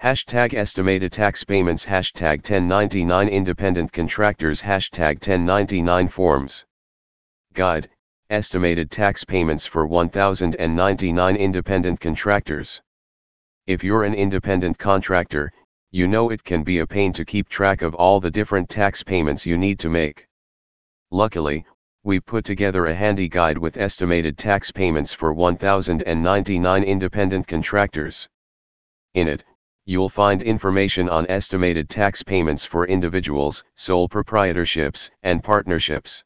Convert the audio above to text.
Hashtag estimated tax payments Hashtag 1099 independent contractors Hashtag 1099 forms. Guide, estimated tax payments for 1099 independent contractors. If you're an independent contractor, you know it can be a pain to keep track of all the different tax payments you need to make. Luckily, we put together a handy guide with estimated tax payments for 1099 independent contractors. In it, you'll find information on estimated tax payments for individuals, sole proprietorships, and partnerships.